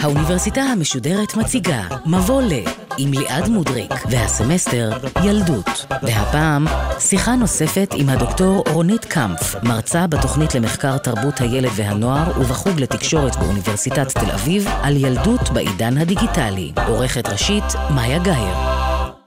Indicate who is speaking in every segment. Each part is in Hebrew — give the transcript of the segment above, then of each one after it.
Speaker 1: האוניברסיטה המשודרת מציגה מבוא ל עם ליעד מודריק והסמסטר ילדות. והפעם שיחה נוספת עם הדוקטור רונית קמפף, מרצה בתוכנית למחקר תרבות הילד והנוער ובחוג לתקשורת באוניברסיטת תל אביב על ילדות בעידן הדיגיטלי. עורכת ראשית מאיה גאייר.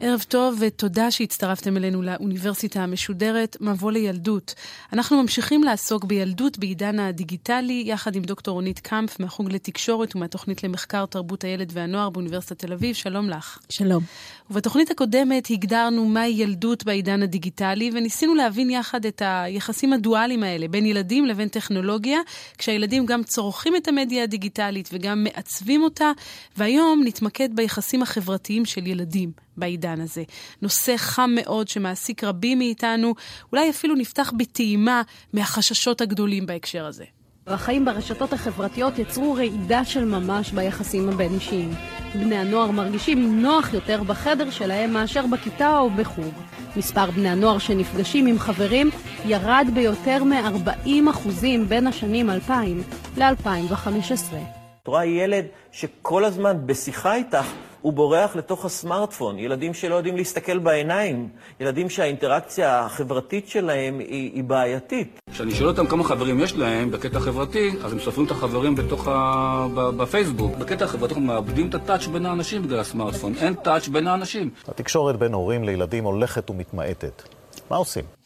Speaker 2: ערב טוב ותודה שהצטרפתם אלינו לאוניברסיטה המשודרת מבוא לילדות. אנחנו ממשיכים לעסוק בילדות בעידן הדיגיטלי יחד עם דוקטור רונית קמפף מהחוג לתקשורת ומהתוכנית למחקר תרבות הילד והנוער באוניברסיטת תל אביב. שלום לך.
Speaker 3: שלום.
Speaker 2: ובתוכנית הקודמת הגדרנו מהי ילדות בעידן הדיגיטלי וניסינו להבין יחד את היחסים הדואליים האלה בין ילדים לבין טכנולוגיה, כשהילדים גם צורכים את המדיה הדיגיטלית וגם מעצבים אותה, והיום נתמקד ביחסים החברתיים של ילדים. בעידן הזה. נושא חם מאוד שמעסיק רבים מאיתנו, אולי אפילו נפתח בטעימה מהחששות הגדולים בהקשר הזה.
Speaker 3: החיים ברשתות החברתיות יצרו רעידה של ממש ביחסים הבין-אישיים. בני הנוער מרגישים נוח יותר בחדר שלהם מאשר בכיתה או בחוג. מספר בני הנוער שנפגשים עם חברים ירד ביותר מ-40% בין השנים 2000 ל-2015.
Speaker 4: את רואה ילד שכל הזמן בשיחה איתך הוא בורח לתוך הסמארטפון. ילדים שלא יודעים להסתכל בעיניים, ילדים שהאינטראקציה החברתית שלהם היא, היא בעייתית.
Speaker 5: כשאני שואל אותם כמה חברים יש להם בקטע חברתי, אז הם סופרים את החברים בתוך ה... בפייסבוק. בקטע החברתי אנחנו מאבדים את הטאץ' בין האנשים בגלל הסמארטפון. אין טאץ' בין האנשים.
Speaker 6: התקשורת בין הורים לילדים הולכת ומתמעטת. מה עושים?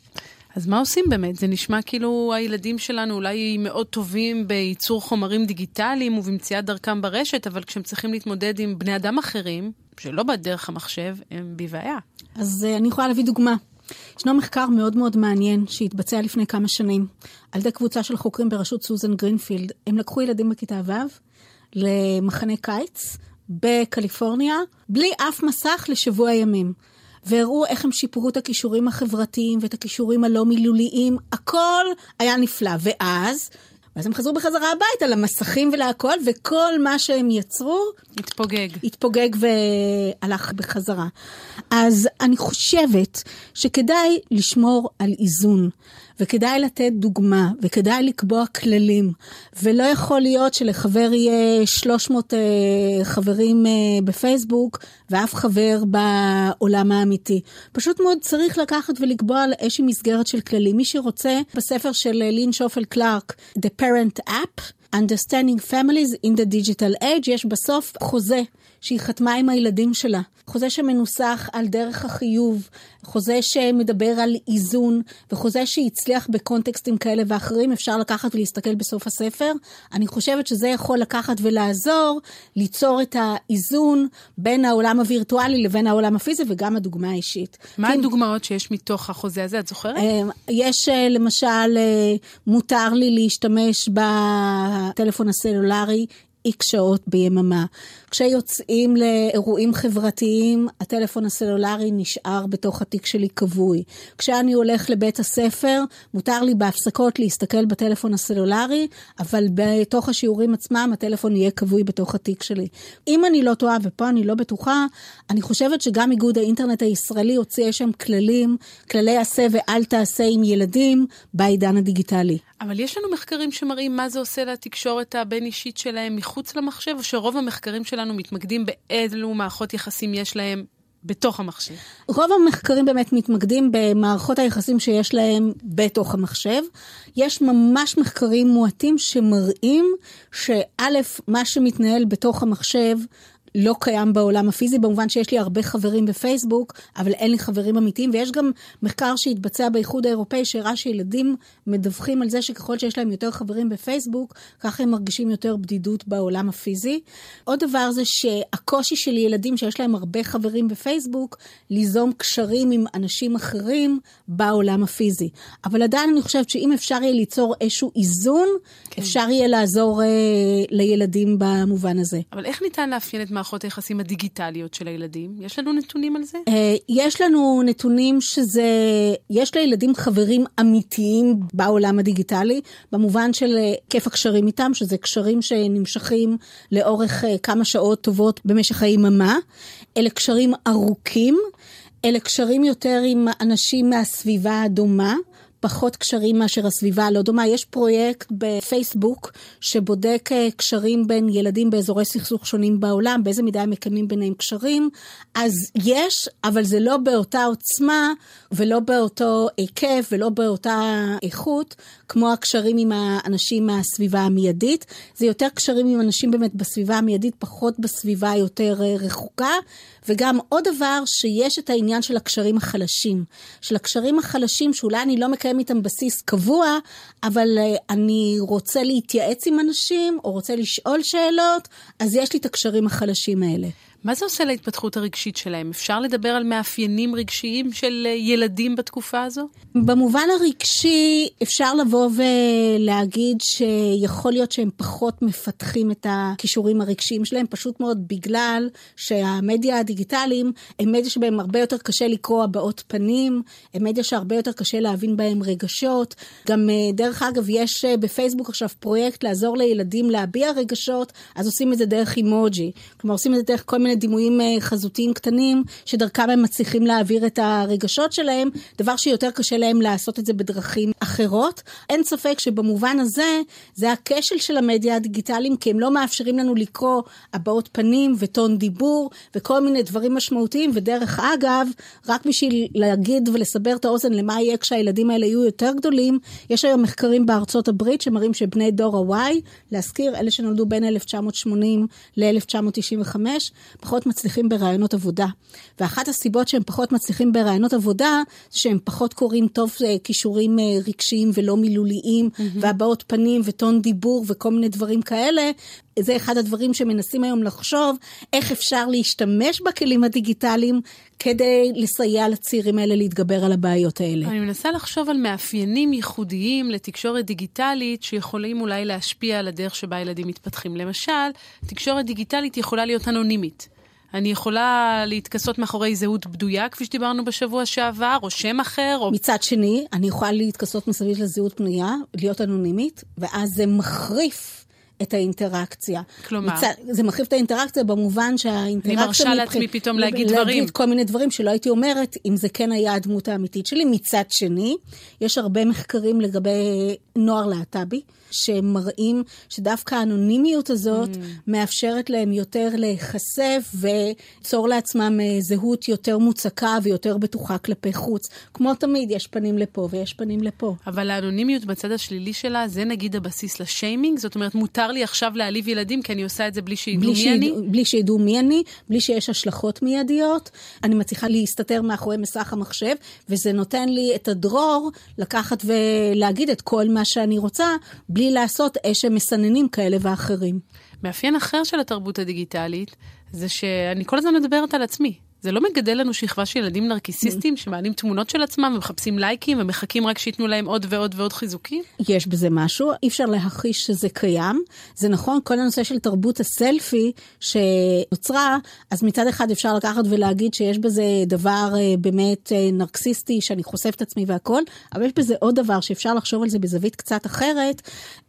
Speaker 2: אז מה עושים באמת? זה נשמע כאילו הילדים שלנו אולי מאוד טובים בייצור חומרים דיגיטליים ובמציאת דרכם ברשת, אבל כשהם צריכים להתמודד עם בני אדם אחרים, שלא בדרך המחשב, הם בבעיה.
Speaker 3: אז uh, אני יכולה להביא דוגמה. ישנו מחקר מאוד מאוד מעניין שהתבצע לפני כמה שנים על ידי קבוצה של חוקרים בראשות סוזן גרינפילד. הם לקחו ילדים בכיתה ו' למחנה קיץ בקליפורניה, בלי אף מסך לשבוע ימים. והראו איך הם שיפרו את הכישורים החברתיים ואת הכישורים הלא מילוליים, הכל היה נפלא. ואז, ואז הם חזרו בחזרה הביתה למסכים ולהכל, וכל מה שהם יצרו...
Speaker 2: התפוגג.
Speaker 3: התפוגג והלך בחזרה. אז אני חושבת שכדאי לשמור על איזון. וכדאי לתת דוגמה, וכדאי לקבוע כללים, ולא יכול להיות שלחבר יהיה 300 uh, אה, חברים uh, בפייסבוק, ואף חבר בעולם האמיתי. פשוט מאוד צריך לקחת ולקבוע איזושהי מסגרת של כללים. מי שרוצה, בספר של אה, לין שופל קלארק, The Parent App, Understanding Families in the Digital Age, יש בסוף חוזה שהיא חתמה עם הילדים שלה. חוזה שמנוסח על דרך החיוב, חוזה שמדבר על איזון, וחוזה שהצליח בקונטקסטים כאלה ואחרים, אפשר לקחת ולהסתכל בסוף הספר. אני חושבת שזה יכול לקחת ולעזור ליצור את האיזון בין העולם הווירטואלי לבין העולם הפיזי, וגם הדוגמה האישית.
Speaker 2: מה כי... הדוגמאות שיש מתוך החוזה הזה? את זוכרת? אה,
Speaker 3: יש אה, למשל, אה, מותר לי להשתמש בטלפון הסלולרי איקס שעות ביממה. כשיוצאים לאירועים חברתיים, הטלפון הסלולרי נשאר בתוך התיק שלי כבוי. כשאני הולך לבית הספר, מותר לי בהפסקות להסתכל בטלפון הסלולרי, אבל בתוך השיעורים עצמם הטלפון יהיה כבוי בתוך התיק שלי. אם אני לא טועה, ופה אני לא בטוחה, אני חושבת שגם איגוד האינטרנט הישראלי הוציא שם כללים, כללי עשה ואל תעשה עם ילדים בעידן הדיגיטלי.
Speaker 2: אבל יש לנו מחקרים שמראים מה זה עושה לתקשורת הבין-אישית שלהם מחוץ למחשב, או שרוב המחקרים שלנו מתמקדים באילו מערכות יחסים יש להם בתוך המחשב?
Speaker 3: רוב המחקרים באמת מתמקדים במערכות היחסים שיש להם בתוך המחשב. יש ממש מחקרים מועטים שמראים שא', מה שמתנהל בתוך המחשב לא קיים בעולם הפיזי, במובן שיש לי הרבה חברים בפייסבוק, אבל אין לי חברים אמיתיים, ויש גם מחקר שהתבצע באיחוד האירופאי, שהראה שילדים מדווחים על זה שככל שיש להם יותר חברים בפייסבוק, ככה הם מרגישים יותר בדידות בעולם הפיזי. עוד דבר זה שהקושי של ילדים שיש להם הרבה חברים בפייסבוק, ליזום קשרים עם אנשים אחרים בעולם הפיזי. אבל עדיין אני חושבת שאם אפשר יהיה ליצור איזשהו איזון, כן. אפשר יהיה לעזור אה, לילדים במובן הזה.
Speaker 2: אבל איך ניתן לאפיין את מערכות היחסים הדיגיטליות של הילדים? יש לנו נתונים על זה?
Speaker 3: אה, יש לנו נתונים שזה, יש לילדים חברים אמיתיים בעולם הדיגיטלי, במובן של אה, כיף הקשרים איתם, שזה קשרים שנמשכים לאורך אה, כמה שעות טובות במשך היממה. אלה קשרים ארוכים, אלה קשרים יותר עם אנשים מהסביבה הדומה. פחות קשרים מאשר הסביבה הלא דומה. יש פרויקט בפייסבוק שבודק אה, קשרים בין ילדים באזורי סכסוך שונים בעולם, באיזה מידה הם מקיימים ביניהם קשרים. אז יש, אבל זה לא באותה עוצמה ולא באותו היקף ולא באותה איכות, כמו הקשרים עם האנשים מהסביבה המיידית. זה יותר קשרים עם אנשים באמת בסביבה המיידית, פחות בסביבה היותר אה, רחוקה. וגם עוד דבר, שיש את העניין של הקשרים החלשים. של הקשרים החלשים, שאולי אני לא מקיים איתם בסיס קבוע, אבל uh, אני רוצה להתייעץ עם אנשים, או רוצה לשאול שאלות, אז יש לי את הקשרים החלשים האלה.
Speaker 2: מה זה עושה להתפתחות הרגשית שלהם? אפשר לדבר על מאפיינים רגשיים של אה, ילדים בתקופה הזו?
Speaker 3: במובן הרגשי אפשר לבוא ולהגיד שיכול להיות שהם פחות מפתחים את הכישורים הרגשיים שלהם, פשוט מאוד בגלל שהמדיה הדיגיטליים הם מדיה שבהם הרבה יותר קשה לקרוא הבעות פנים, הם מדיה שהרבה יותר קשה להבין בהם רגשות. גם אה, דרך אגב, יש אה, בפייסבוק עכשיו פרויקט לעזור לילדים להביע רגשות, אז עושים את זה דרך אימוג'י. כלומר, עושים את זה דרך כל מיני... מיני דימויים אה, חזותיים קטנים, שדרכם הם מצליחים להעביר את הרגשות שלהם, דבר שיותר קשה להם לעשות את זה בדרכים אחרות. אין ספק שבמובן הזה, זה הכשל של המדיה הדיגיטליים, כי הם לא מאפשרים לנו לקרוא הבעות פנים וטון דיבור וכל מיני דברים משמעותיים, ודרך אגב, רק בשביל להגיד ולסבר את האוזן למה יהיה כשהילדים האלה יהיו יותר גדולים, יש היום מחקרים בארצות הברית שמראים שבני דור ה-Y, להזכיר, אלה שנולדו בין 1980 ל-1995, פחות מצליחים ברעיונות עבודה. ואחת הסיבות שהם פחות מצליחים ברעיונות עבודה, זה שהם פחות קוראים טוב אה, כישורים אה, רגשיים ולא מילוליים, mm-hmm. והבעות פנים וטון דיבור וכל מיני דברים כאלה. זה אחד הדברים שמנסים היום לחשוב, איך אפשר להשתמש בכלים הדיגיטליים כדי לסייע לצעירים האלה להתגבר על הבעיות האלה.
Speaker 2: אני מנסה לחשוב על מאפיינים ייחודיים לתקשורת דיגיטלית שיכולים אולי להשפיע על הדרך שבה ילדים מתפתחים. למשל, תקשורת דיגיטלית יכולה להיות אנונימית. אני יכולה להתכסות מאחורי זהות בדויה, כפי שדיברנו בשבוע שעבר, או שם אחר, או...
Speaker 3: מצד שני, אני יכולה להתכסות מסביב לזהות בנויה, להיות אנונימית, ואז זה מחריף את האינטראקציה.
Speaker 2: כלומר? מצד,
Speaker 3: זה מחריף את האינטראקציה במובן שהאינטראקציה...
Speaker 2: אני מרשה לעצמי פתאום להגיד דברים.
Speaker 3: להגיד כל מיני דברים שלא הייתי אומרת, אם זה כן היה הדמות האמיתית שלי. מצד שני, יש הרבה מחקרים לגבי נוער להט"בי, שמראים שדווקא האנונימיות הזאת mm. מאפשרת להם יותר להיחשף וליצור לעצמם אה, זהות יותר מוצקה ויותר בטוחה כלפי חוץ. כמו תמיד, יש פנים לפה ויש פנים לפה.
Speaker 2: אבל האנונימיות בצד השלילי שלה, זה נגיד הבסיס לשיימינג? זאת אומרת, מותר לי עכשיו להעליב ילדים כי אני עושה את זה בלי שידעו מי שידע, אני?
Speaker 3: בלי שידעו מי אני, בלי שיש השלכות מיידיות. אני מצליחה להסתתר מאחורי מסך המחשב, וזה נותן לי את הדרור לקחת ולהגיד את כל מה שאני רוצה, בלי לעשות איזה מסננים כאלה ואחרים.
Speaker 2: מאפיין אחר של התרבות הדיגיטלית, זה שאני כל הזמן מדברת על עצמי. זה לא מגדל לנו שכבה של ילדים נרקיסיסטים שמעלים תמונות של עצמם ומחפשים לייקים ומחכים רק שייתנו להם עוד ועוד ועוד חיזוקים?
Speaker 3: יש בזה משהו, אי אפשר להכחיש שזה קיים. זה נכון, כל הנושא של תרבות הסלפי שנוצרה, אז מצד אחד אפשר לקחת ולהגיד שיש בזה דבר אה, באמת אה, נרקסיסטי, שאני חושף את עצמי והכל, אבל יש בזה עוד דבר שאפשר לחשוב על זה בזווית קצת אחרת.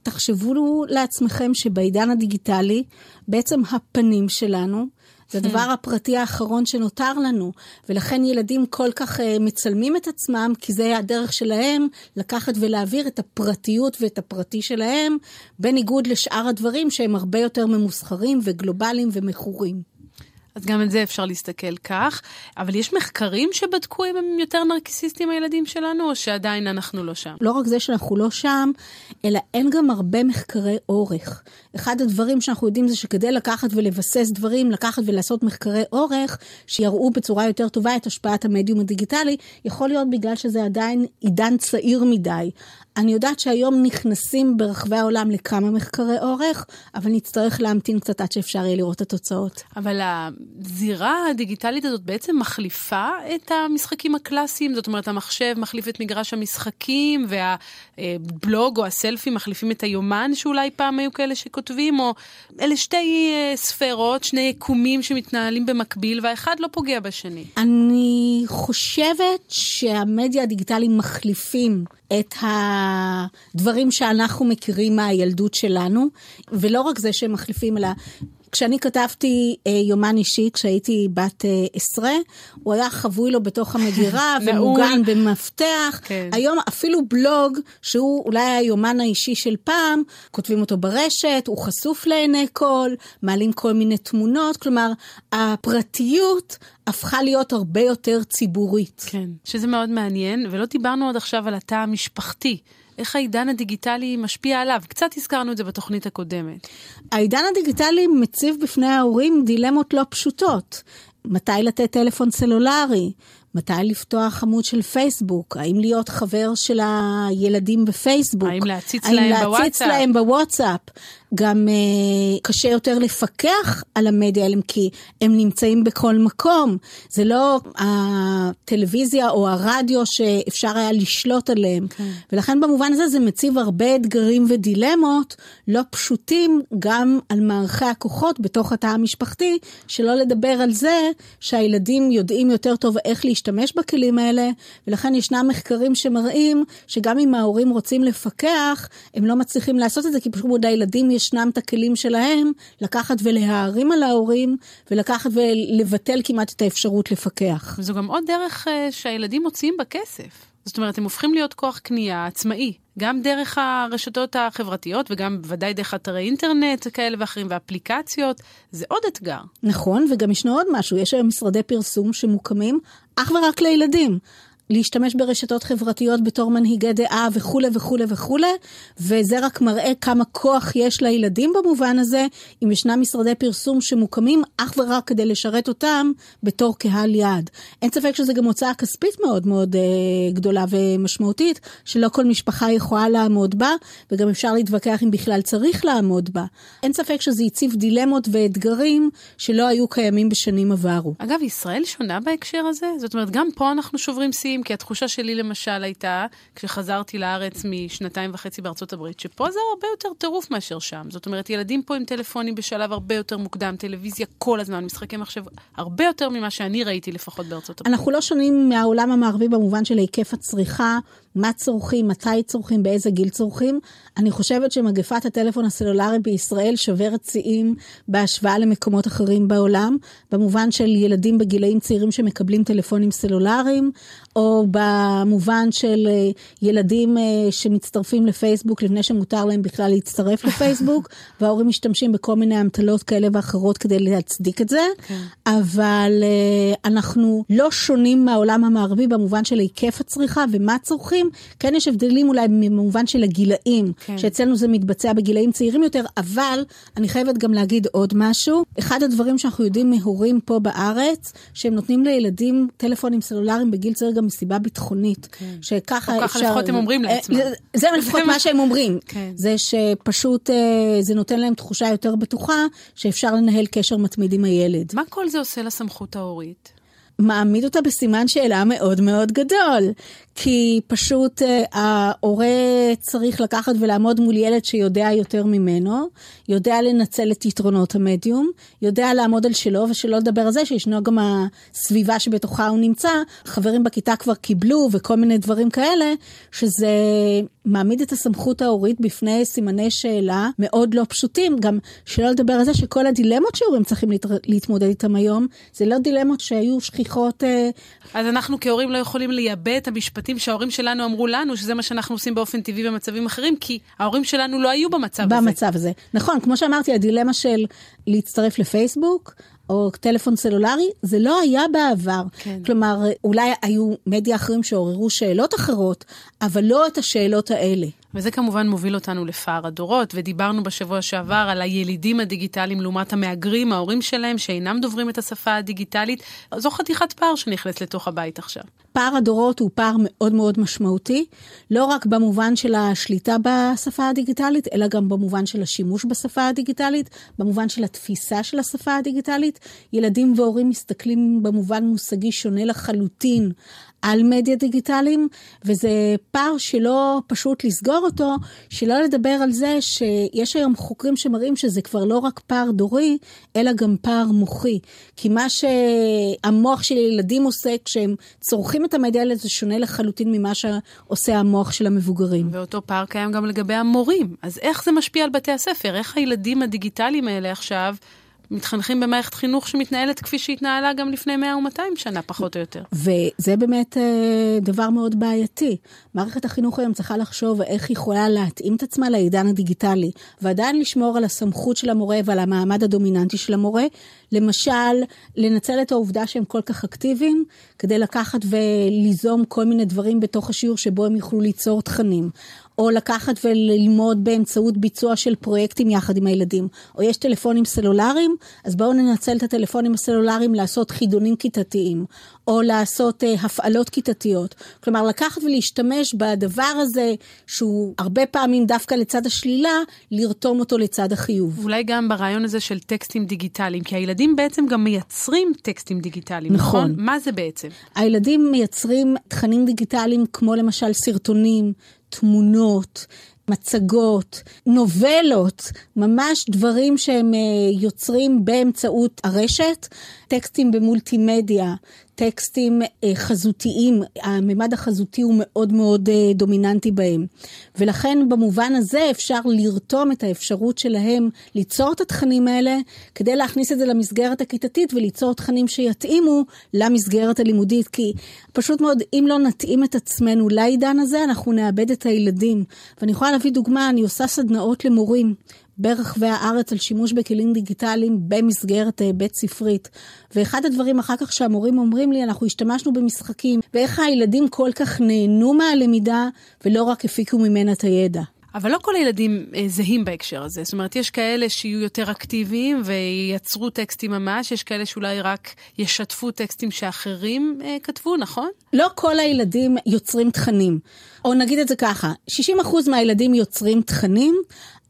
Speaker 3: תחשבו לעצמכם שבעידן הדיגיטלי, בעצם הפנים שלנו, זה הדבר הפרטי האחרון שנותר לנו, ולכן ילדים כל כך uh, מצלמים את עצמם, כי זה הדרך שלהם לקחת ולהעביר את הפרטיות ואת הפרטי שלהם, בניגוד לשאר הדברים שהם הרבה יותר ממוסחרים וגלובליים ומכורים.
Speaker 2: אז גם על זה אפשר להסתכל כך. אבל יש מחקרים שבדקו אם הם יותר נרקיסיסטים הילדים שלנו, או שעדיין אנחנו לא שם?
Speaker 3: לא רק זה שאנחנו לא שם, אלא אין גם הרבה מחקרי אורך. אחד הדברים שאנחנו יודעים זה שכדי לקחת ולבסס דברים, לקחת ולעשות מחקרי אורך, שיראו בצורה יותר טובה את השפעת המדיום הדיגיטלי, יכול להיות בגלל שזה עדיין עידן צעיר מדי. אני יודעת שהיום נכנסים ברחבי העולם לכמה מחקרי אורך, אבל נצטרך להמתין קצת עד שאפשר יהיה לראות את התוצאות.
Speaker 2: אבל הזירה הדיגיטלית הזאת בעצם מחליפה את המשחקים הקלאסיים? זאת אומרת, המחשב מחליף את מגרש המשחקים, והבלוג או הסלפי מחליפים את היומן שאולי פעם היו כאלה שכותבים, או אלה שתי אה, ספרות, שני יקומים שמתנהלים במקביל, והאחד לא פוגע בשני.
Speaker 3: אני חושבת שהמדיה הדיגיטליים מחליפים את הדברים שאנחנו מכירים מהילדות שלנו, ולא רק זה שהם מחליפים, אלא כשאני כתבתי אה, יומן אישי, כשהייתי בת אה, עשרה, הוא היה חבוי לו בתוך המגירה ומוגן במפתח.
Speaker 2: כן.
Speaker 3: היום אפילו בלוג, שהוא אולי היומן האישי של פעם, כותבים אותו ברשת, הוא חשוף לעיני כל, מעלים כל מיני תמונות, כלומר, הפרטיות הפכה להיות הרבה יותר ציבורית.
Speaker 2: כן, שזה מאוד מעניין, ולא דיברנו עד עכשיו על התא המשפחתי. איך העידן הדיגיטלי משפיע עליו? קצת הזכרנו את זה בתוכנית הקודמת.
Speaker 3: העידן הדיגיטלי מציב בפני ההורים דילמות לא פשוטות. מתי לתת טלפון סלולרי? מתי לפתוח עמוד של פייסבוק? האם להיות חבר של הילדים בפייסבוק?
Speaker 2: האם להציץ
Speaker 3: האם
Speaker 2: להם
Speaker 3: להציץ
Speaker 2: בוואטסאפ?
Speaker 3: להם בוואטסאפ? גם אה, קשה יותר לפקח על המדיה האלה, כי הם נמצאים בכל מקום. זה לא הטלוויזיה או הרדיו שאפשר היה לשלוט עליהם.
Speaker 2: כן.
Speaker 3: ולכן במובן הזה זה מציב הרבה אתגרים ודילמות לא פשוטים גם על מערכי הכוחות בתוך התא המשפחתי, שלא לדבר על זה שהילדים יודעים יותר טוב איך להשתמש בכלים האלה, ולכן ישנם מחקרים שמראים שגם אם ההורים רוצים לפקח, הם לא מצליחים לעשות את זה, כי פשוט לילדים ישנם את הכלים שלהם לקחת ולהערים על ההורים, ולקחת ולבטל כמעט את האפשרות לפקח.
Speaker 2: וזו גם עוד דרך אה, שהילדים מוציאים בה כסף. זאת אומרת, הם הופכים להיות כוח קנייה עצמאי, גם דרך הרשתות החברתיות וגם בוודאי דרך אתרי אינטרנט כאלה ואחרים ואפליקציות, זה עוד אתגר.
Speaker 3: נכון, וגם ישנו עוד משהו, יש היום משרדי פרסום שמוקמים אך ורק לילדים. להשתמש ברשתות חברתיות בתור מנהיגי דעה וכולי וכולי וכולי, וזה רק מראה כמה כוח יש לילדים במובן הזה, אם ישנם משרדי פרסום שמוקמים אך ורק כדי לשרת אותם בתור קהל יעד. אין ספק שזה גם הוצאה כספית מאוד מאוד אה, גדולה ומשמעותית, שלא כל משפחה יכולה לעמוד בה, וגם אפשר להתווכח אם בכלל צריך לעמוד בה. אין ספק שזה הציב דילמות ואתגרים שלא היו קיימים בשנים עברו.
Speaker 2: אגב, ישראל שונה בהקשר הזה? זאת אומרת, גם פה אנחנו שוברים שיאים, כי התחושה שלי למשל הייתה, כשחזרתי לארץ משנתיים וחצי בארצות הברית, שפה זה הרבה יותר טירוף מאשר שם. זאת אומרת, ילדים פה עם טלפונים בשלב הרבה יותר מוקדם, טלוויזיה כל הזמן, משחקי מחשב, הרבה יותר ממה שאני ראיתי לפחות בארצות הברית.
Speaker 3: אנחנו לא שונים מהעולם המערבי במובן של היקף הצריכה, מה צורכים, מתי צורכים, באיזה גיל צורכים. אני חושבת שמגפת הטלפון הסלולרי בישראל שוברת שיאים בהשוואה למקומות אחרים בעולם, במובן של ילדים בגילאים צעירים שמקבלים טלפונים סלולריים, או במובן של אה, ילדים אה, שמצטרפים לפייסבוק לפני שמותר להם בכלל להצטרף לפייסבוק, וההורים משתמשים בכל מיני אמתלות כאלה ואחרות כדי להצדיק את זה.
Speaker 2: כן.
Speaker 3: אבל אה, אנחנו לא שונים מהעולם המערבי במובן של היקף הצריכה ומה צורכים. כן יש הבדלים אולי במובן של הגילאים,
Speaker 2: כן.
Speaker 3: שאצלנו זה מתבצע בגילאים צעירים יותר, אבל אני חייבת גם להגיד עוד משהו. אחד הדברים שאנחנו יודעים מהורים פה בארץ, שהם נותנים לילדים טלפונים סלולריים בגיל צעיר גם מסיבה ביטחונית.
Speaker 2: כן.
Speaker 3: שככה
Speaker 2: או
Speaker 3: אפשר...
Speaker 2: ככה לפחות הם אומרים
Speaker 3: אה,
Speaker 2: לעצמם.
Speaker 3: זה- לפחות מה- שהם אומרים.
Speaker 2: כן.
Speaker 3: זה שפשוט אה, זה נותן להם תחושה יותר בטוחה שאפשר לנהל קשר מתמיד עם הילד.
Speaker 2: מה כל זה עושה לסמכות ההורית?
Speaker 3: מעמיד אותה בסימן שאלה מאוד מאוד גדול. כי פשוט אה, ההורה צריך לקחת ולעמוד מול ילד שיודע יותר ממנו, יודע לנצל את יתרונות המדיום, יודע לעמוד על שלו, ושלא לדבר על זה שישנו גם הסביבה שבתוכה הוא נמצא, חברים בכיתה כבר קיבלו וכל מיני דברים כאלה, שזה מעמיד את הסמכות ההורית בפני סימני שאלה מאוד לא פשוטים. גם שלא לדבר על זה שכל הדילמות שהורים צריכים להת... להתמודד איתם היום, זה לא דילמות שהיו שכיחות אה,
Speaker 2: אז אנחנו כהורים לא יכולים לייבא את המשפטים שההורים שלנו אמרו לנו, שזה מה שאנחנו עושים באופן טבעי במצבים אחרים, כי ההורים שלנו לא היו במצב הזה.
Speaker 3: במצב הזה. נכון, כמו שאמרתי, הדילמה של להצטרף לפייסבוק, או טלפון סלולרי, זה לא היה בעבר.
Speaker 2: כן.
Speaker 3: כלומר, אולי היו מדיה אחרים שעוררו שאלות אחרות, אבל לא את השאלות האלה.
Speaker 2: וזה כמובן מוביל אותנו לפער הדורות, ודיברנו בשבוע שעבר על הילידים הדיגיטליים לעומת המהגרים, ההורים שלהם, שאינם דוברים את השפה הדיגיטלית. זו חתיכת פער שנכנס לתוך הבית עכשיו.
Speaker 3: פער הדורות הוא פער מאוד מאוד משמעותי, לא רק במובן של השליטה בשפה הדיגיטלית, אלא גם במובן של השימוש בשפה הדיגיטלית, במובן של התפיסה של השפה הדיגיטלית. ילדים והורים מסתכלים במובן מושגי שונה לחלוטין על מדיה דיגיטליים, וזה פער שלא פשוט לסגור אותו, שלא לדבר על זה שיש היום חוקרים שמראים שזה כבר לא רק פער דורי, אלא גם פער מוחי. כי מה שהמוח של ילדים עושה כשהם צורכים את המדיה האלה זה שונה לחלוטין ממה שעושה המוח של המבוגרים.
Speaker 2: ואותו פער קיים גם לגבי המורים. אז איך זה משפיע על בתי הספר? איך הילדים הדיגיטליים האלה עכשיו מתחנכים במערכת חינוך שמתנהלת כפי שהתנהלה גם לפני 100 ו-200 שנה, פחות או יותר.
Speaker 3: וזה באמת אה, דבר מאוד בעייתי. מערכת החינוך היום צריכה לחשוב איך היא יכולה להתאים את עצמה לעידן הדיגיטלי, ועדיין לשמור על הסמכות של המורה ועל המעמד הדומיננטי של המורה. למשל, לנצל את העובדה שהם כל כך אקטיביים, כדי לקחת וליזום כל מיני דברים בתוך השיעור שבו הם יוכלו ליצור תכנים. או לקחת וללמוד באמצעות ביצוע של פרויקטים יחד עם הילדים. או יש טלפונים סלולריים, אז בואו ננצל את הטלפונים הסלולריים לעשות חידונים כיתתיים, או לעשות uh, הפעלות כיתתיות. כלומר, לקחת ולהשתמש בדבר הזה, שהוא הרבה פעמים דווקא לצד השלילה, לרתום אותו לצד החיוב.
Speaker 2: אולי גם ברעיון הזה של טקסטים דיגיטליים, כי הילדים בעצם גם מייצרים טקסטים דיגיטליים, נכון? נכון? מה זה בעצם?
Speaker 3: הילדים מייצרים תכנים דיגיטליים כמו למשל סרטונים, תמונות, מצגות, נובלות, ממש דברים שהם אה, יוצרים באמצעות הרשת, טקסטים במולטימדיה, טקסטים אה, חזותיים, הממד החזותי הוא מאוד מאוד אה, דומיננטי בהם. ולכן במובן הזה אפשר לרתום את האפשרות שלהם ליצור את התכנים האלה, כדי להכניס את זה למסגרת הכיתתית וליצור תכנים שיתאימו למסגרת הלימודית. כי פשוט מאוד, אם לא נתאים את עצמנו לעידן הזה, אנחנו נאבד את הילדים. ואני יכולה להביא דוגמה, אני עושה סדנאות למורים. ברחבי הארץ על שימוש בכלים דיגיטליים במסגרת אה, בית ספרית. ואחד הדברים אחר כך שהמורים אומרים לי, אנחנו השתמשנו במשחקים, ואיך הילדים כל כך נהנו מהלמידה ולא רק הפיקו ממנה את הידע.
Speaker 2: אבל לא כל הילדים אה, זהים בהקשר הזה. זאת אומרת, יש כאלה שיהיו יותר אקטיביים וייצרו טקסטים ממש, יש כאלה שאולי רק ישתפו טקסטים שאחרים אה, כתבו, נכון?
Speaker 3: לא כל הילדים יוצרים תכנים. או נגיד את זה ככה, 60% מהילדים יוצרים תכנים,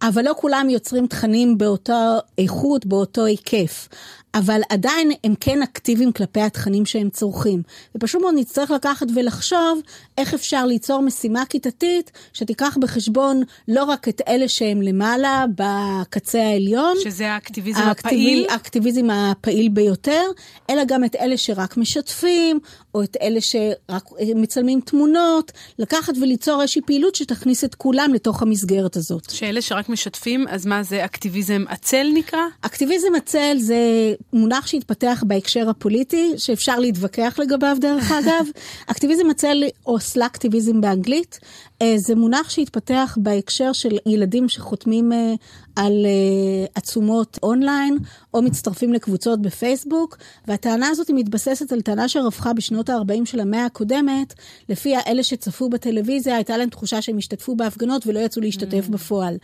Speaker 3: אבל לא כולם יוצרים תכנים באותה איכות, באותו היקף. אבל עדיין הם כן אקטיביים כלפי התכנים שהם צורכים. ופשוט מאוד נצטרך לקחת ולחשוב איך אפשר ליצור משימה כיתתית שתיקח בחשבון לא רק את אלה שהם למעלה, בקצה העליון.
Speaker 2: שזה האקטיביזם האקטיב... הפעיל.
Speaker 3: האקטיביזם הפעיל ביותר, אלא גם את אלה שרק משתפים, או את אלה שרק מצלמים תמונות, לקחת וליצור איזושהי פעילות שתכניס את כולם לתוך המסגרת הזאת.
Speaker 2: שאלה שרק משתפים, אז מה זה אקטיביזם עצל נקרא?
Speaker 3: אקטיביזם עצל זה מונח שהתפתח בהקשר הפוליטי, שאפשר להתווכח לגביו דרך אגב. אקטיביזם עצל או סלאקטיביזם באנגלית, אה, זה מונח שהתפתח בהקשר של ילדים שחותמים אה, על אה, עצומות אונליין, או מצטרפים לקבוצות בפייסבוק, והטענה הזאת היא מתבססת על טענה שרווחה בשנות ה-40 של המאה הקודמת, לפיה אלה שצפו בטלוויזיה, הייתה להם תחושה שהם השתתפו בהפגנות ולא יצאו להשתתף mm. בפועל.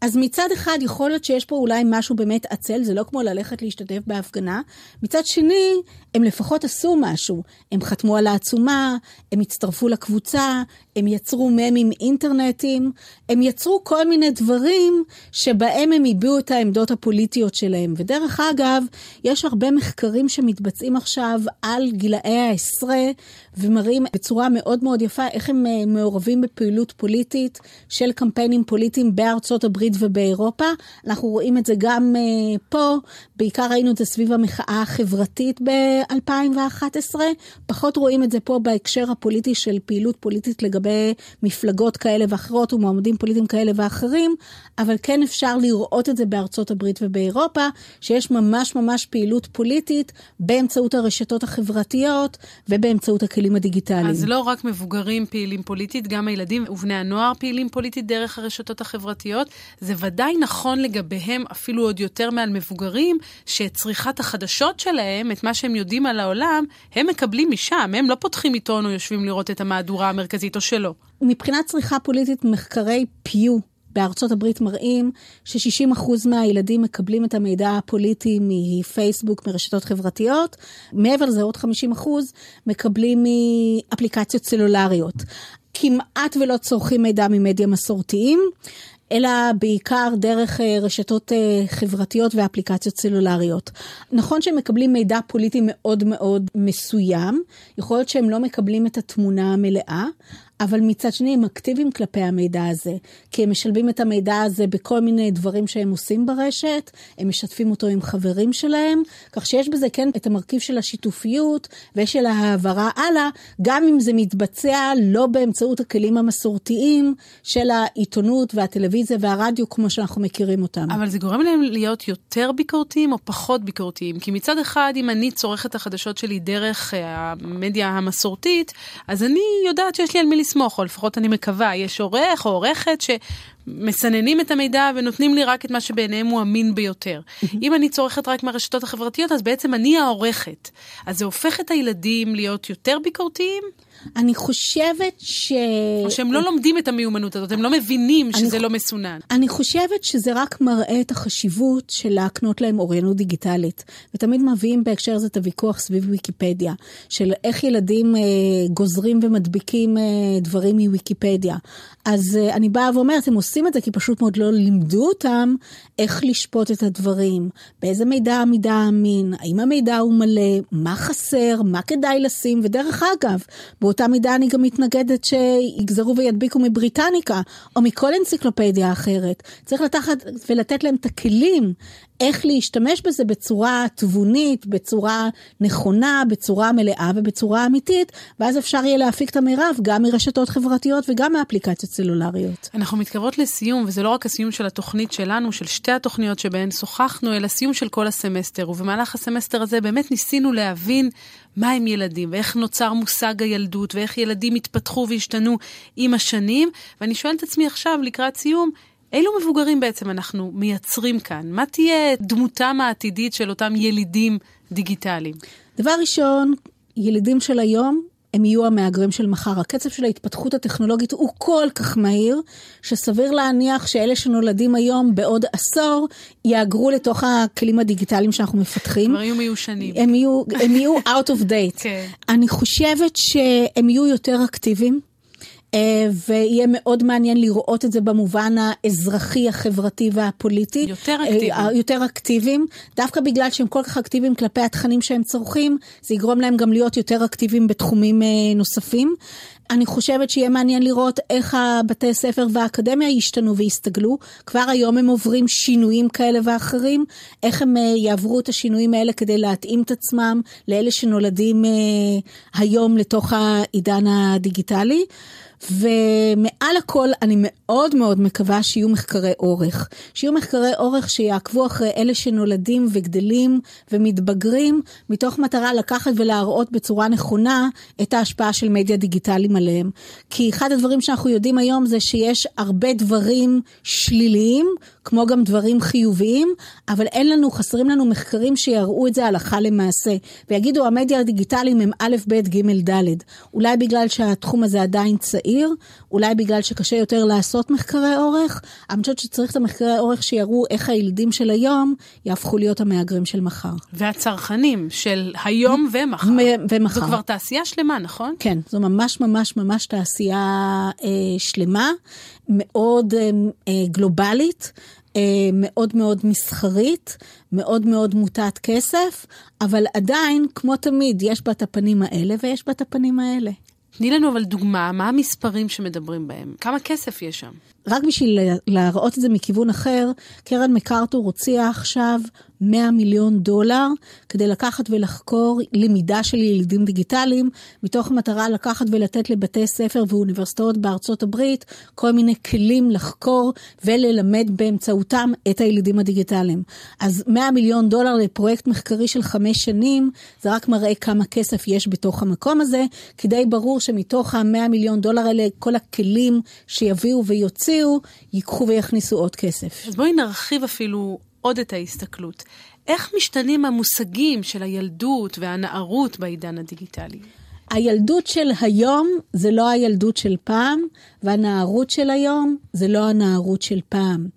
Speaker 3: אז מצד אחד יכול להיות שיש פה אולי משהו באמת עצל, זה לא כמו ללכת להשתתף בהפגנה. מצד שני, הם לפחות עשו משהו. הם חתמו על העצומה, הם הצטרפו לקבוצה, הם יצרו ממים אינטרנטיים, הם יצרו כל מיני דברים שבהם הם הביעו את העמדות הפוליטיות שלהם. ודרך אגב, יש הרבה מחקרים שמתבצעים עכשיו על גילאי העשרה, ומראים בצורה מאוד מאוד יפה איך הם אה, מעורבים בפעילות פוליטית של קמפיינים פוליטיים בארצות הברית ובאירופה. אנחנו רואים את זה גם uh, פה, בעיקר ראינו את זה סביב המחאה החברתית ב-2011, פחות רואים את זה פה בהקשר הפוליטי של פעילות פוליטית לגבי מפלגות כאלה ואחרות ומועמדים פוליטיים כאלה ואחרים, אבל כן אפשר לראות את זה בארצות הברית ובאירופה, שיש ממש ממש פעילות פוליטית באמצעות הרשתות החברתיות ובאמצעות הכלים הדיגיטליים.
Speaker 2: אז לא רק מבוגרים פעילים פוליטית, גם הילדים ובני הנוער פעילים פוליטית דרך הרשתות החברתיות. זה ודאי נכון לגביהם אפילו עוד יותר מעל מבוגרים, שאת צריכת החדשות שלהם, את מה שהם יודעים על העולם, הם מקבלים משם, הם לא פותחים עיתון או יושבים לראות את המהדורה המרכזית או שלא.
Speaker 3: מבחינת צריכה פוליטית, מחקרי פיו בארצות הברית מראים ש-60% מהילדים מקבלים את המידע הפוליטי מפייסבוק, מרשתות חברתיות. מעבר לזה, עוד 50% מקבלים מאפליקציות סלולריות. כמעט ולא צורכים מידע ממדיה מסורתיים. אלא בעיקר דרך אה, רשתות אה, חברתיות ואפליקציות סלולריות. נכון שהם מקבלים מידע פוליטי מאוד מאוד מסוים, יכול להיות שהם לא מקבלים את התמונה המלאה, אבל מצד שני הם אקטיביים כלפי המידע הזה, כי הם משלבים את המידע הזה בכל מיני דברים שהם עושים ברשת, הם משתפים אותו עם חברים שלהם, כך שיש בזה כן את המרכיב של השיתופיות ושל ההעברה הלאה, גם אם זה מתבצע לא באמצעות הכלים המסורתיים של העיתונות והטלוויזיה והרדיו כמו שאנחנו מכירים אותם.
Speaker 2: אבל זה גורם להם להיות יותר ביקורתיים או פחות ביקורתיים? כי מצד אחד, אם אני צורכת את החדשות שלי דרך אה, המדיה המסורתית, אז אני יודעת שיש לי על מי לסמוך, או לפחות אני מקווה, יש עורך או עורכת שמסננים את המידע ונותנים לי רק את מה שבעיניהם הוא אמין ביותר. אם אני צורכת רק מהרשתות החברתיות, אז בעצם אני העורכת. אז זה הופך את הילדים להיות יותר ביקורתיים?
Speaker 3: אני חושבת ש...
Speaker 2: או שהם לא לומדים את המיומנות הזאת, הם לא מבינים שזה
Speaker 3: אני...
Speaker 2: לא מסונן.
Speaker 3: אני חושבת שזה רק מראה את החשיבות של להקנות להם אוריינות דיגיטלית. ותמיד מביאים בהקשר הזה את הוויכוח סביב ויקיפדיה, של איך ילדים אה, גוזרים ומדביקים אה, דברים מוויקיפדיה. אז אה, אני באה ואומרת, הם עושים את זה כי פשוט מאוד לא לימדו אותם איך לשפוט את הדברים, באיזה מידע המידע אמין, האם המידע הוא מלא, מה חסר, מה כדאי לשים, ודרך אגב, באותה מידה אני גם מתנגדת שיגזרו וידביקו מבריטניקה, או מכל אנציקלופדיה אחרת. צריך לקחת ולתת להם את הכלים איך להשתמש בזה בצורה תבונית, בצורה נכונה, בצורה מלאה ובצורה אמיתית, ואז אפשר יהיה להפיק את המרב גם מרשתות חברתיות וגם מאפליקציות סלולריות.
Speaker 2: אנחנו מתקרבות לסיום, וזה לא רק הסיום של התוכנית שלנו, של שתי התוכניות שבהן שוחחנו, אלא סיום של כל הסמסטר, ובמהלך הסמסטר הזה באמת ניסינו להבין מה הם ילדים, ואיך נוצר מושג הילדות, ואיך ילדים התפתחו והשתנו עם השנים, ואני שואלת את עצמי עכשיו, לקראת סיום, אילו מבוגרים בעצם אנחנו מייצרים כאן? מה תהיה דמותם העתידית של אותם ילידים דיגיטליים?
Speaker 3: דבר ראשון, ילידים של היום הם יהיו המהגרים של מחר. הקצב של ההתפתחות הטכנולוגית הוא כל כך מהיר, שסביר להניח שאלה שנולדים היום בעוד עשור, יהגרו לתוך הכלים הדיגיטליים שאנחנו מפתחים.
Speaker 2: כבר יהיו מיושנים.
Speaker 3: הם יהיו, הם יהיו out of date.
Speaker 2: כן.
Speaker 3: אני חושבת שהם יהיו יותר אקטיביים. אה, ויהיה מאוד מעניין לראות את זה במובן האזרחי, החברתי והפוליטי.
Speaker 2: יותר אקטיביים.
Speaker 3: אה, יותר אקטיביים. דווקא בגלל שהם כל כך אקטיביים כלפי התכנים שהם צורכים, זה יגרום להם גם להיות יותר אקטיביים בתחומים אה, נוספים. אני חושבת שיהיה מעניין לראות איך הבתי ספר והאקדמיה ישתנו ויסתגלו. כבר היום הם עוברים שינויים כאלה ואחרים, איך הם יעברו את השינויים האלה כדי להתאים את עצמם לאלה שנולדים היום לתוך העידן הדיגיטלי. ומעל הכל אני מאוד מאוד מקווה שיהיו מחקרי אורך. שיהיו מחקרי אורך שיעקבו אחרי אלה שנולדים וגדלים ומתבגרים, מתוך מטרה לקחת ולהראות בצורה נכונה את ההשפעה של מדיה דיגיטליים עליהם. כי אחד הדברים שאנחנו יודעים היום זה שיש הרבה דברים שליליים, כמו גם דברים חיוביים, אבל אין לנו, חסרים לנו מחקרים שיראו את זה הלכה למעשה. ויגידו, המדיה הדיגיטליים הם א', ב', ג', ד'. אולי בגלל שהתחום הזה עדיין צעיר, אולי בגלל שקשה יותר לעשות מחקרי אורך, אני חושבת שצריך את המחקרי אורך שיראו איך הילדים של היום יהפכו להיות המהגרים של מחר.
Speaker 2: והצרכנים של היום ומחר.
Speaker 3: ומחר.
Speaker 2: זו כבר תעשייה שלמה, נכון?
Speaker 3: כן, זו ממש ממש ממש תעשייה אה, שלמה, מאוד אה, אה, גלובלית. אה, מאוד מאוד מסחרית, מאוד מאוד מוטת כסף, אבל עדיין, כמו תמיד, יש בה את הפנים האלה ויש בה את הפנים האלה.
Speaker 2: תני לנו אבל דוגמה, מה המספרים שמדברים בהם? כמה כסף יש שם?
Speaker 3: רק בשביל להראות את זה מכיוון אחר, קרן מקארתור הוציאה עכשיו 100 מיליון דולר כדי לקחת ולחקור למידה של ילדים דיגיטליים, מתוך מטרה לקחת ולתת לבתי ספר ואוניברסיטאות בארצות הברית כל מיני כלים לחקור וללמד באמצעותם את הילדים הדיגיטליים. אז 100 מיליון דולר לפרויקט מחקרי של חמש שנים, זה רק מראה כמה כסף יש בתוך המקום הזה, כי די ברור שמתוך ה-100 מיליון דולר האלה, כל הכלים שיביאו ויוציאו, ייקחו ויכניסו עוד כסף.
Speaker 2: אז בואי נרחיב אפילו עוד את ההסתכלות. איך משתנים המושגים של הילדות והנערות בעידן הדיגיטלי?
Speaker 3: הילדות של היום זה לא הילדות של פעם, והנערות של היום זה לא הנערות של פעם.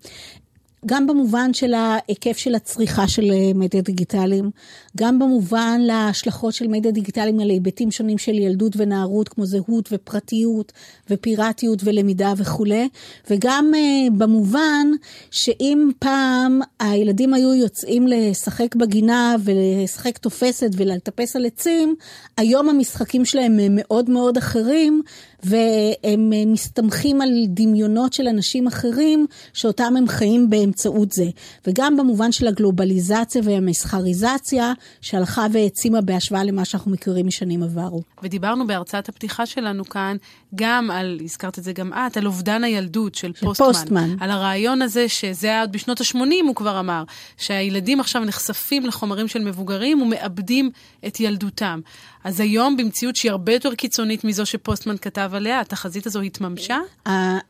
Speaker 3: גם במובן של ההיקף של הצריכה של אה, מדיה דיגיטליים, גם במובן להשלכות של מדיה דיגיטליים על היבטים שונים של ילדות ונערות, כמו זהות ופרטיות ופיראטיות ולמידה וכולי, וגם uh, במובן שאם פעם הילדים היו יוצאים לשחק בגינה ולשחק תופסת ולטפס על עצים, היום המשחקים שלהם הם מאוד מאוד אחרים, והם מסתמכים על דמיונות של אנשים אחרים, שאותם הם חיים באמצעות זה. וגם במובן של הגלובליזציה והמסחריזציה, שהלכה והעצימה בהשוואה למה שאנחנו מכירים משנים עברו.
Speaker 2: ודיברנו בהרצאת הפתיחה שלנו כאן גם על, הזכרת את זה גם את, על אובדן הילדות של, של פוסטמן. פוסטמן. על הרעיון הזה, שזה היה עוד בשנות ה-80, הוא כבר אמר, שהילדים עכשיו נחשפים לחומרים של מבוגרים ומאבדים את ילדותם. אז היום, במציאות שהיא הרבה יותר קיצונית מזו שפוסטמן כתב עליה, התחזית הזו התממשה?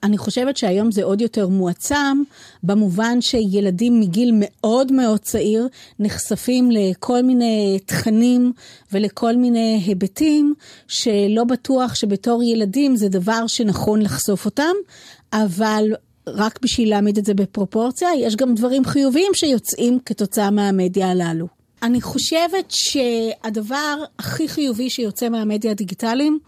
Speaker 3: אני חושבת שהיום זה עוד יותר מועצם, במובן שילדים מגיל מאוד מאוד צעיר נחשפים לכל מיני תכנים ולכל מיני היבטים, שלא בטוח שבתור ילדים זה דבר שנכון לחשוף אותם, אבל רק בשביל להעמיד את זה בפרופורציה, יש גם דברים חיוביים שיוצאים כתוצאה מהמדיה הללו. אני חושבת שהדבר הכי חיובי שיוצא מהמדיה הדיגיטליים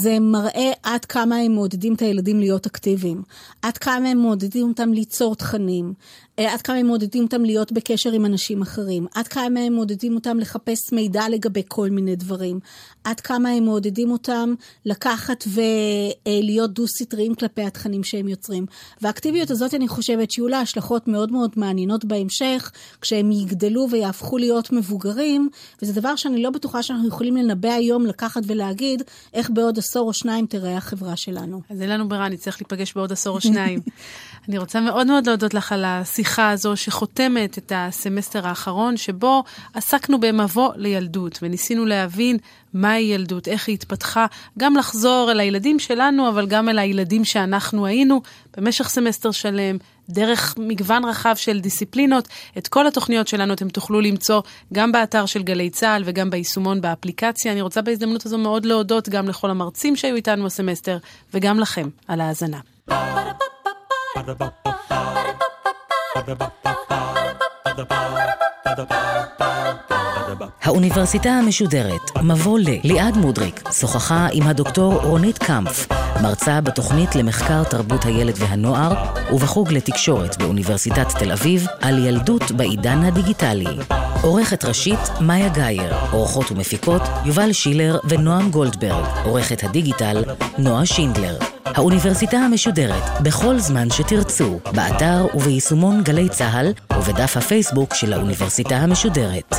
Speaker 3: זה מראה עד כמה הם מעודדים את הילדים להיות אקטיביים, עד כמה הם מעודדים אותם ליצור תכנים, אה, עד כמה הם מעודדים אותם להיות בקשר עם אנשים אחרים, עד כמה הם מעודדים אותם לחפש מידע לגבי כל מיני דברים, עד כמה הם מעודדים אותם לקחת ולהיות דו-סטריים כלפי התכנים שהם יוצרים. והאקטיביות הזאת, אני חושבת שיהיו לה השלכות מאוד מאוד מעניינות בהמשך, כשהם יגדלו ויהפכו להיות מבוגרים, וזה דבר שאני לא בטוחה שאנחנו יכולים לנבא היום, לקחת ולהגיד איך בעוד עשור או שניים תראה החברה שלנו.
Speaker 2: אז אין לנו ברירה, נצטרך להיפגש בעוד עשור או שניים. אני רוצה מאוד מאוד להודות לך על השיחה הזו שחותמת את הסמסטר האחרון, שבו עסקנו במבוא לילדות, וניסינו להבין מהי ילדות, איך היא התפתחה, גם לחזור אל הילדים שלנו, אבל גם אל הילדים שאנחנו היינו במשך סמסטר שלם, דרך מגוון רחב של דיסציפלינות. את כל התוכניות שלנו אתם תוכלו למצוא גם באתר של גלי צה"ל וגם ביישומון באפליקציה. אני רוצה בהזדמנות הזו מאוד להודות גם לכל המרצים שהיו איתנו הסמסטר, וגם לכם על ההאזנה.
Speaker 1: האוניברסיטה המשודרת, מבוא ל. ליעד מודריק שוחחה עם הדוקטור רונית קמפף, מרצה בתוכנית למחקר תרבות הילד והנוער ובחוג לתקשורת באוניברסיטת תל אביב על ילדות בעידן הדיגיטלי. עורכת ראשית, מאיה גאייר. עורכות ומפיקות, יובל שילר ונועם גולדברג. עורכת הדיגיטל, נועה שינדלר. האוניברסיטה המשודרת, בכל זמן שתרצו, באתר וביישומון גלי צה"ל ובדף הפייסבוק של האוניברסיטה המשודרת.